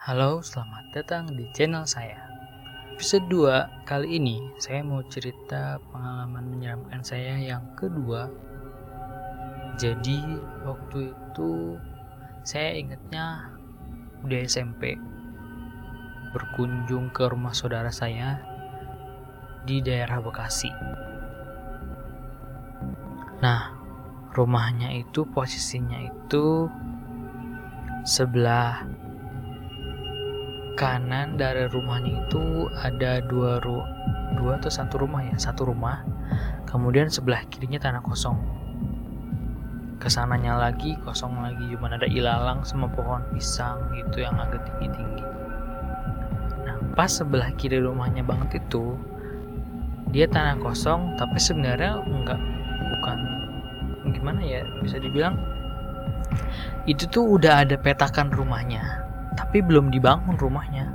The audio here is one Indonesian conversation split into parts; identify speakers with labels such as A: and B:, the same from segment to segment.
A: Halo, selamat datang di channel saya. Episode 2 kali ini saya mau cerita pengalaman menyeramkan saya yang kedua. Jadi waktu itu saya ingatnya di SMP berkunjung ke rumah saudara saya di daerah Bekasi. Nah, rumahnya itu posisinya itu sebelah kanan dari rumahnya itu ada dua ru dua atau satu rumah ya satu rumah. Kemudian sebelah kirinya tanah kosong. Ke sananya lagi kosong lagi cuma ada ilalang sama pohon pisang gitu yang agak tinggi tinggi nah pas sebelah kiri rumahnya banget itu dia tanah kosong tapi sebenarnya enggak bukan gimana ya bisa dibilang itu tuh udah ada petakan rumahnya tapi belum dibangun rumahnya.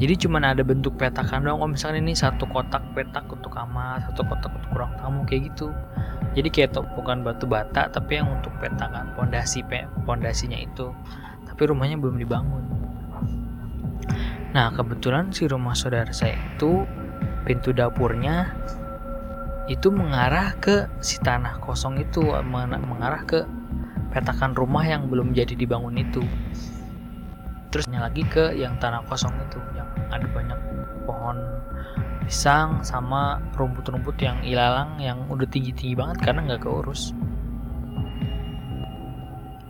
A: Jadi cuma ada bentuk petakan doang. Oh misalnya ini satu kotak petak untuk kamar satu kotak untuk ruang tamu kayak gitu. Jadi kayak bukan batu bata tapi yang untuk petakan pondasi pondasinya itu. Tapi rumahnya belum dibangun. Nah kebetulan si rumah saudara saya itu pintu dapurnya itu mengarah ke si tanah kosong itu mengarah ke petakan rumah yang belum jadi dibangun itu terusnya lagi ke yang tanah kosong itu yang ada banyak pohon pisang sama rumput-rumput yang ilalang yang udah tinggi-tinggi banget karena nggak keurus.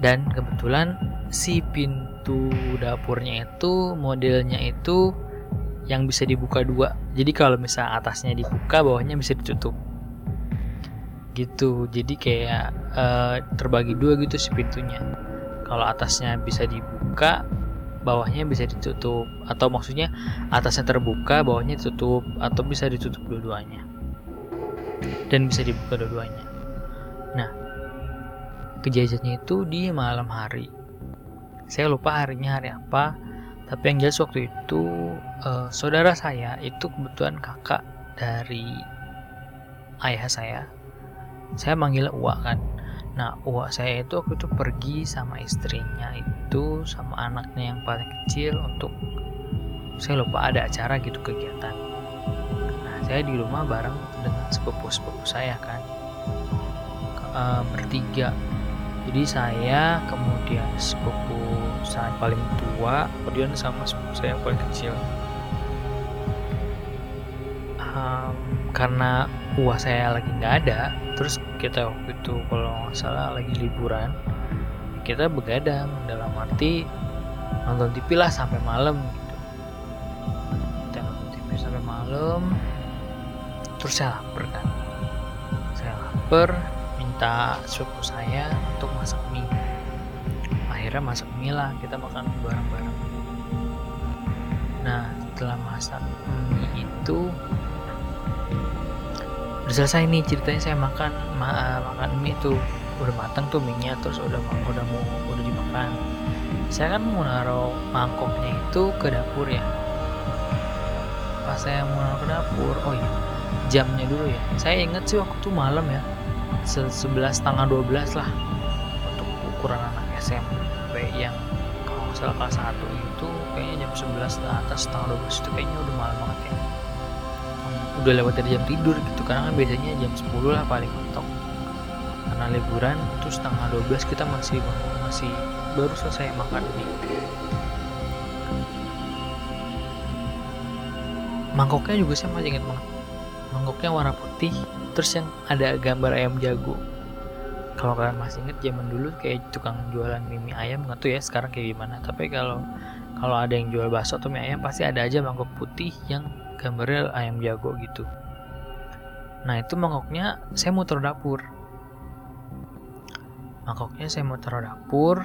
A: Dan kebetulan si pintu dapurnya itu modelnya itu yang bisa dibuka dua. Jadi kalau misal atasnya dibuka bawahnya bisa ditutup. Gitu. Jadi kayak uh, terbagi dua gitu si pintunya. Kalau atasnya bisa dibuka bawahnya bisa ditutup. Atau maksudnya atasnya terbuka bawahnya ditutup. Atau bisa ditutup dua-duanya. Dan bisa dibuka dua-duanya. Nah kejadiannya itu di malam hari. Saya lupa harinya hari apa. Tapi yang jelas waktu itu uh, saudara saya itu kebetulan kakak dari ayah saya. Saya manggil uak kan Nah, uak saya itu waktu itu pergi sama istrinya itu sama anaknya yang paling kecil untuk saya lupa ada acara gitu kegiatan. Nah, saya di rumah bareng dengan sepupu-sepupu saya kan. E, bertiga. Jadi saya kemudian sepupu saya paling tua, kemudian sama sepupu saya yang paling kecil. Um, karena uang saya lagi nggak ada, terus kita waktu itu kalau nggak salah lagi liburan kita begadang dalam arti nonton TV lah sampai malam gitu. Kita nonton TV sampai malam terus saya lapar kan. Saya lapar minta suku saya untuk masak mie. Akhirnya masak mie lah kita makan bareng-bareng. Nah setelah masak mie itu udah selesai nih ceritanya saya makan ma eh, makan mie tuh. Udah matang tuh mie nya terus udah udah mau udah dimakan. Saya kan mau naruh mangkoknya itu ke dapur ya. Pas saya mau naruh ke dapur oh iya jamnya dulu ya. Saya inget sih waktu itu malam ya sebelas setengah dua belas lah. Untuk ukuran anak SMP yang kalau salah kelas satu itu kayaknya jam sebelas atas setengah dua belas itu kayaknya udah malam banget ya udah lewat dari jam tidur gitu. Karena kan biasanya jam 10 lah paling mentok. Karena liburan itu setengah 12 kita masih masih baru selesai makan nih. Mangkoknya juga saya masih ingat banget. Mangkoknya warna putih terus yang ada gambar ayam jago. Kalau kalian masih inget zaman dulu kayak tukang jualan mie, ayam nggak tuh ya sekarang kayak gimana. Tapi kalau kalau ada yang jual bakso atau mie ayam pasti ada aja mangkok putih yang gambarnya ayam jago gitu. Nah itu mangkoknya saya mau taruh dapur. Mangkoknya saya mau taruh dapur.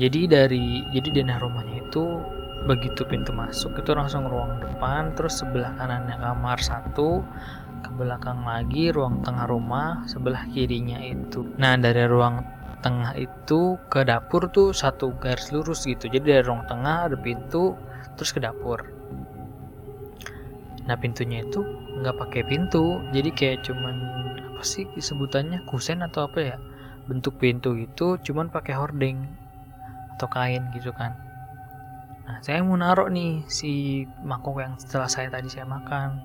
A: Jadi dari jadi denah rumahnya itu begitu pintu masuk itu langsung ruang depan terus sebelah kanannya kamar satu ke belakang lagi ruang tengah rumah sebelah kirinya itu. Nah dari ruang tengah itu ke dapur tuh satu garis lurus gitu. Jadi dari ruang tengah ada pintu terus ke dapur nah pintunya itu nggak pakai pintu. Jadi kayak cuman apa sih sebutannya? Kusen atau apa ya? Bentuk pintu itu cuman pakai hording atau kain gitu kan. Nah saya mau naruh nih si mangkok yang setelah saya tadi saya makan.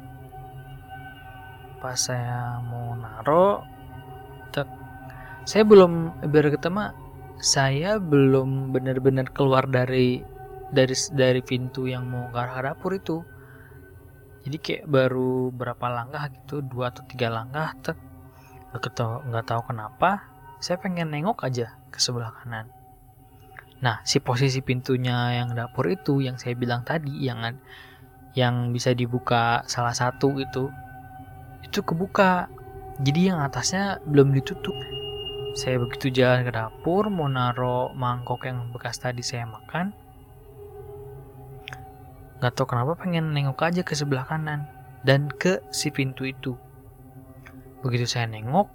A: Pas saya mau naruh tek. Saya belum biar ketemu saya belum benar-benar keluar dari dari dari pintu yang mau ke arah dapur itu jadi kayak baru berapa langkah gitu dua atau tiga langkah tek. Nggak tahu nggak tahu kenapa saya pengen nengok aja ke sebelah kanan. Nah si posisi pintunya yang dapur itu yang saya bilang tadi yang yang bisa dibuka salah satu itu itu kebuka. Jadi yang atasnya belum ditutup. Saya begitu jalan ke dapur mau naro mangkok yang bekas tadi saya makan nggak tahu kenapa pengen nengok aja ke sebelah kanan dan ke si pintu itu. Begitu saya nengok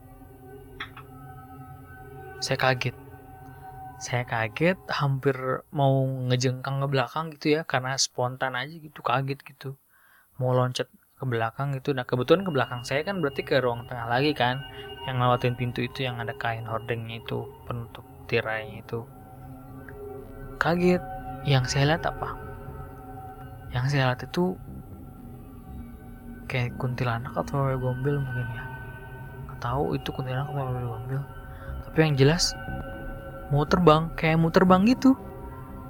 A: saya kaget. Saya kaget hampir mau ngejengkang ke belakang gitu ya karena spontan aja gitu kaget gitu. Mau loncat ke belakang gitu. Nah kebetulan ke belakang saya kan berarti ke ruang tengah lagi kan yang ngelewatin pintu itu yang ada kain hordengnya itu penutup tirainya itu. Kaget. Yang saya lihat apa yang saya lihat itu kayak kuntilanak atau wewe gombel mungkin ya. Nggak tahu itu kuntilanak atau wewe gombel tapi yang jelas mau terbang kayak mau terbang gitu.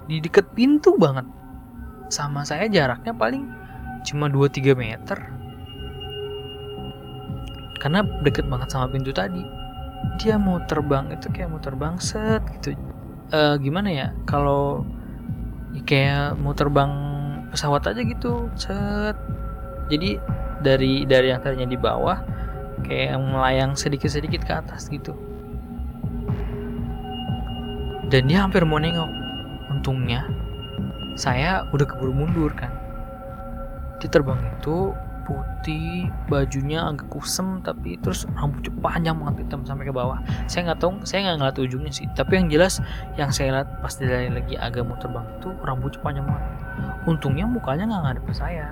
A: Di deket pintu banget. Sama saya jaraknya paling cuma 2-3 meter. Karena deket banget sama pintu tadi. Dia mau terbang itu kayak mau terbang set gitu. Uh, gimana ya? Kalau ya kayak mau terbang pesawat aja gitu set jadi dari dari yang tadinya di bawah kayak melayang sedikit-sedikit ke atas gitu. Dan dia hampir mau nengok untungnya. Saya udah keburu mundur kan. Dia terbang itu putih bajunya agak kusem tapi terus rambutnya panjang banget hitam sampai ke bawah. Saya nggak tahu saya nggak ngeliat ujungnya sih. Tapi yang jelas yang saya lihat pas dia lagi agak mau terbang itu rambutnya panjang banget untungnya mukanya nggak ngadep ke saya.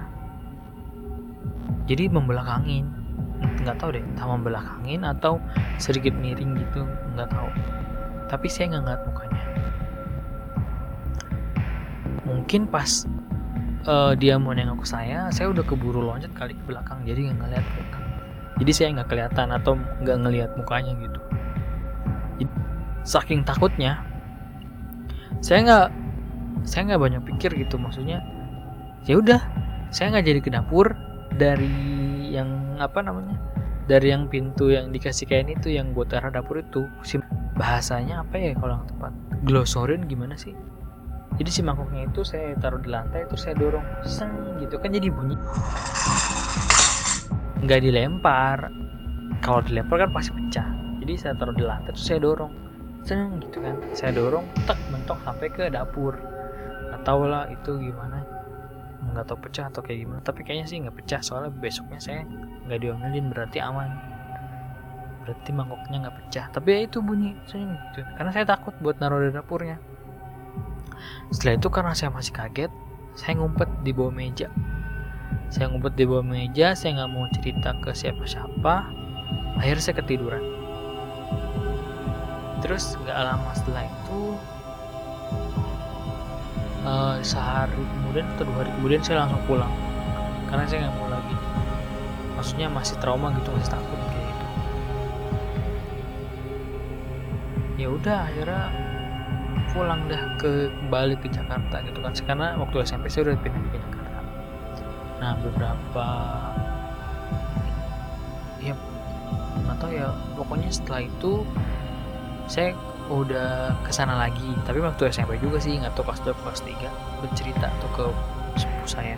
A: Jadi membelakangin nggak tahu deh entah membelakangin atau sedikit miring gitu nggak tahu. Tapi saya nggak ngeliat mukanya. Mungkin pas uh, dia mau nengok ke saya saya udah keburu loncat kali ke belakang jadi nggak ngeliat muka. Jadi saya nggak kelihatan atau nggak ngelihat mukanya gitu. Saking takutnya saya nggak saya nggak banyak pikir gitu maksudnya ya udah saya nggak jadi ke dapur dari yang apa namanya dari yang pintu yang dikasih kain itu yang buat arah dapur itu. Bahasanya apa ya kalau yang tepat? Glosorin gimana sih? Jadi si mangkoknya itu saya taruh di lantai terus saya dorong seng gitu kan jadi bunyi. Nggak dilempar. Kalau dilempar kan pasti pecah. Jadi saya taruh di lantai terus saya dorong seng gitu kan. Saya dorong tek mentok sampai ke dapur nggak tahu lah itu gimana. Nggak tahu pecah atau kayak gimana. Tapi kayaknya sih nggak pecah soalnya besoknya saya nggak diomelin berarti aman. Berarti mangkoknya nggak pecah. Tapi ya itu bunyi gitu karena saya takut buat naruh di dapurnya. Setelah itu karena saya masih kaget saya ngumpet di bawah meja. Saya ngumpet di bawah meja saya nggak mau cerita ke siapa-siapa. Akhirnya saya ketiduran. Terus nggak lama setelah itu uh, sehari kemudian atau dua hari kemudian saya langsung pulang. Karena saya nggak mau lagi. Maksudnya masih trauma gitu masih takut kayak gitu. Ya udah akhirnya pulang dah ke balik ke Jakarta gitu kan. Karena waktu SMP saya udah pindah ke Jakarta. Nah beberapa ya tahu ya. Pokoknya setelah itu saya udah ke sana lagi. Tapi waktu SMP juga sih nggak tahu kelas 2 kelas 3 bercerita tuh ke sepupu saya.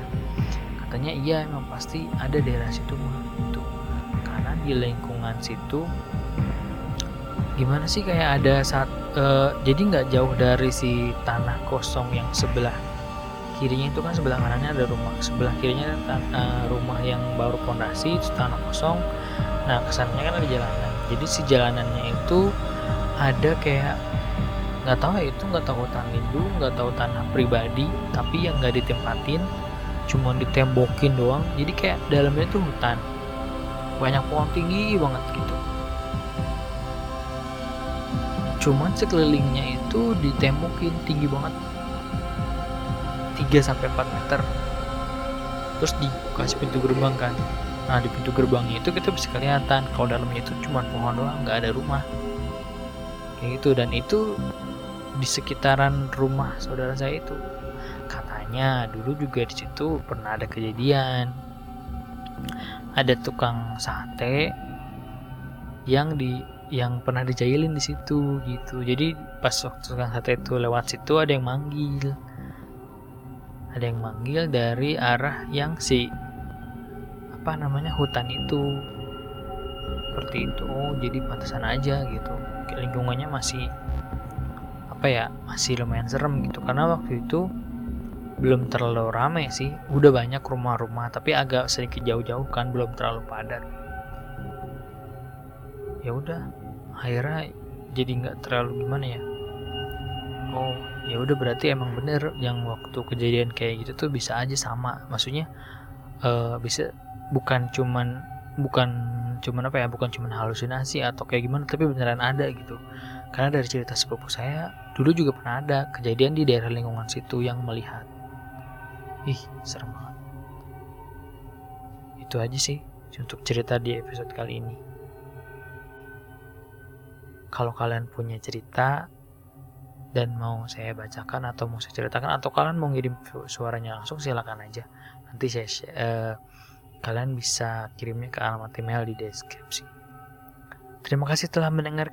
A: Katanya iya emang pasti ada daerah situ mah itu karena di lingkungan situ. Gimana sih kayak ada saat uh, jadi nggak jauh dari si tanah kosong yang sebelah kirinya itu kan sebelah kanannya ada rumah sebelah kirinya uh, rumah yang baru pondasi itu tanah kosong. Nah kesannya kan ada jalanan. Jadi si jalanannya itu ada kayak nggak tahu ya itu nggak tahu tanah induk nggak tahu tanah pribadi tapi yang nggak ditempatin cuma ditembokin doang. Jadi kayak dalamnya itu hutan. Banyak pohon tinggi banget gitu. Cuman sekelilingnya itu ditembokin tinggi banget. 3 sampai 4 meter. Terus dikasih pintu gerbang kan. Nah di pintu gerbangnya itu kita bisa kelihatan. Kalau dalamnya itu cuma pohon doang nggak ada rumah kayak gitu. Dan itu di sekitaran rumah saudara saya itu. Katanya dulu juga di situ pernah ada kejadian. Ada tukang sate yang di yang pernah dijailin di situ gitu. Jadi pas waktu tukang sate itu lewat situ ada yang manggil. Ada yang manggil dari arah yang si apa namanya hutan itu seperti itu. Oh jadi pantasan aja gitu. Lingkungannya masih apa ya masih lumayan serem gitu. Karena waktu itu belum terlalu rame sih. Udah banyak rumah-rumah tapi agak sedikit jauh-jauh kan belum terlalu padat. Ya udah akhirnya jadi nggak terlalu gimana ya? Oh ya udah berarti emang bener yang waktu kejadian kayak gitu tuh bisa aja sama. Maksudnya uh, bisa bukan cuman bukan cuman apa ya bukan cuman halusinasi atau kayak gimana tapi beneran ada gitu. Karena dari cerita sepupu saya dulu juga pernah ada kejadian di daerah lingkungan situ yang melihat. Ih serem banget. Itu aja sih untuk cerita di episode kali ini. Kalau kalian punya cerita dan mau saya bacakan atau mau saya ceritakan atau kalian mau ngirim suaranya langsung silakan aja. Nanti saya uh, kalian bisa kirimnya ke alamat email di deskripsi. Terima kasih telah mendengar